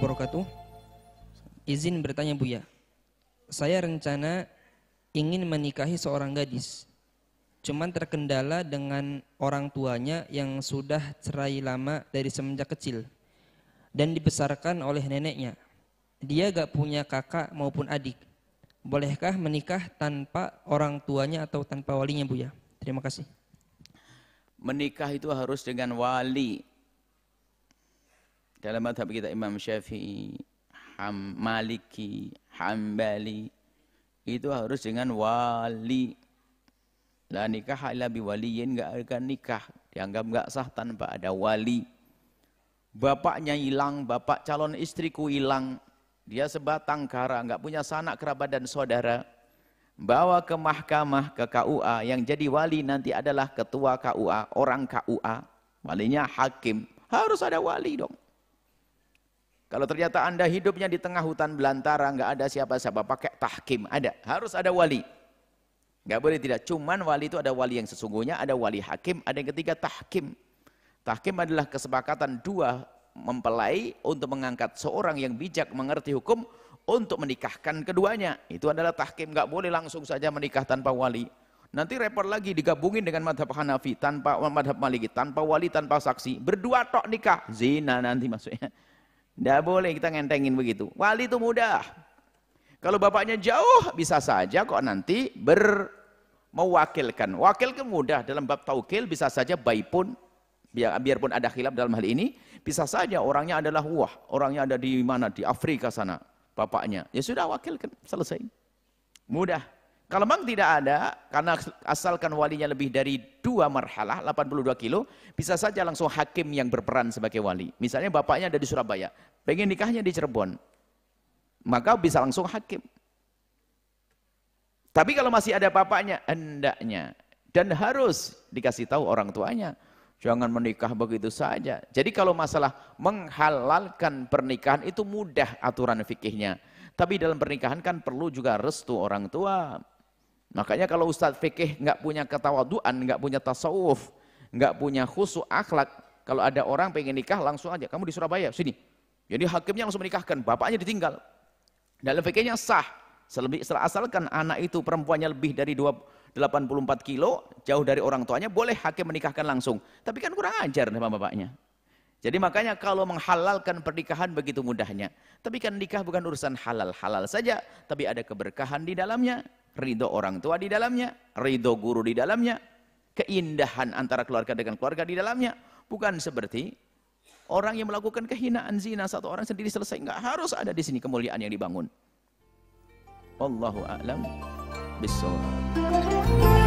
wabarakatuh. Izin bertanya Buya. Saya rencana ingin menikahi seorang gadis. Cuman terkendala dengan orang tuanya yang sudah cerai lama dari semenjak kecil dan dibesarkan oleh neneknya. Dia gak punya kakak maupun adik. Bolehkah menikah tanpa orang tuanya atau tanpa walinya Buya? Terima kasih. Menikah itu harus dengan wali. Dalam madhab kita Imam Syafi'i, Ham, Maliki, Hambali, itu harus dengan wali. La nikah illa biwaliyin enggak akan nikah. Dianggap enggak sah tanpa ada wali. Bapaknya hilang, bapak calon istriku hilang. Dia sebatang kara, enggak punya sanak kerabat dan saudara. Bawa ke mahkamah, ke KUA. Yang jadi wali nanti adalah ketua KUA, orang KUA. Walinya hakim. Harus ada wali dong. Kalau ternyata anda hidupnya di tengah hutan belantara, enggak ada siapa-siapa, pakai tahkim, ada. Harus ada wali. Enggak boleh tidak. Cuman wali itu ada wali yang sesungguhnya, ada wali hakim, ada yang ketiga tahkim. Tahkim adalah kesepakatan dua mempelai untuk mengangkat seorang yang bijak mengerti hukum untuk menikahkan keduanya. Itu adalah tahkim. Enggak boleh langsung saja menikah tanpa wali. Nanti repot lagi digabungin dengan madhab Hanafi tanpa madhab Maliki, tanpa wali, tanpa saksi. Berdua tok nikah. Zina nanti maksudnya. Tidak boleh kita ngentengin begitu. Wali itu mudah. Kalau bapaknya jauh bisa saja kok nanti ber mewakilkan. Wakil ke mudah dalam bab taukil bisa saja baik pun biar biarpun ada khilaf dalam hal ini bisa saja orangnya adalah wah, orangnya ada di mana di Afrika sana bapaknya. Ya sudah wakilkan selesai. Mudah. Kalau memang tidak ada, karena asalkan walinya lebih dari dua marhalah, 82 kilo, bisa saja langsung hakim yang berperan sebagai wali. Misalnya bapaknya ada di Surabaya, pengen nikahnya di Cirebon, maka bisa langsung hakim. Tapi kalau masih ada bapaknya, hendaknya. Dan harus dikasih tahu orang tuanya. Jangan menikah begitu saja. Jadi kalau masalah menghalalkan pernikahan itu mudah aturan fikihnya. Tapi dalam pernikahan kan perlu juga restu orang tua. Makanya kalau Ustadz fikih nggak punya ketawaduan, nggak punya tasawuf, nggak punya khusu akhlak, kalau ada orang pengen nikah langsung aja, kamu di Surabaya, sini. Jadi hakimnya langsung menikahkan, bapaknya ditinggal. Dalam fikihnya sah, Selebih, asalkan anak itu perempuannya lebih dari 84 kilo, jauh dari orang tuanya, boleh hakim menikahkan langsung. Tapi kan kurang ajar sama bapaknya. Jadi makanya kalau menghalalkan pernikahan begitu mudahnya. Tapi kan nikah bukan urusan halal-halal saja. Tapi ada keberkahan di dalamnya. Ridho orang tua di dalamnya. Ridho guru di dalamnya. Keindahan antara keluarga dengan keluarga di dalamnya. Bukan seperti orang yang melakukan kehinaan zina. Satu orang sendiri selesai. Enggak harus ada di sini kemuliaan yang dibangun. Wallahu a'lam bissawab.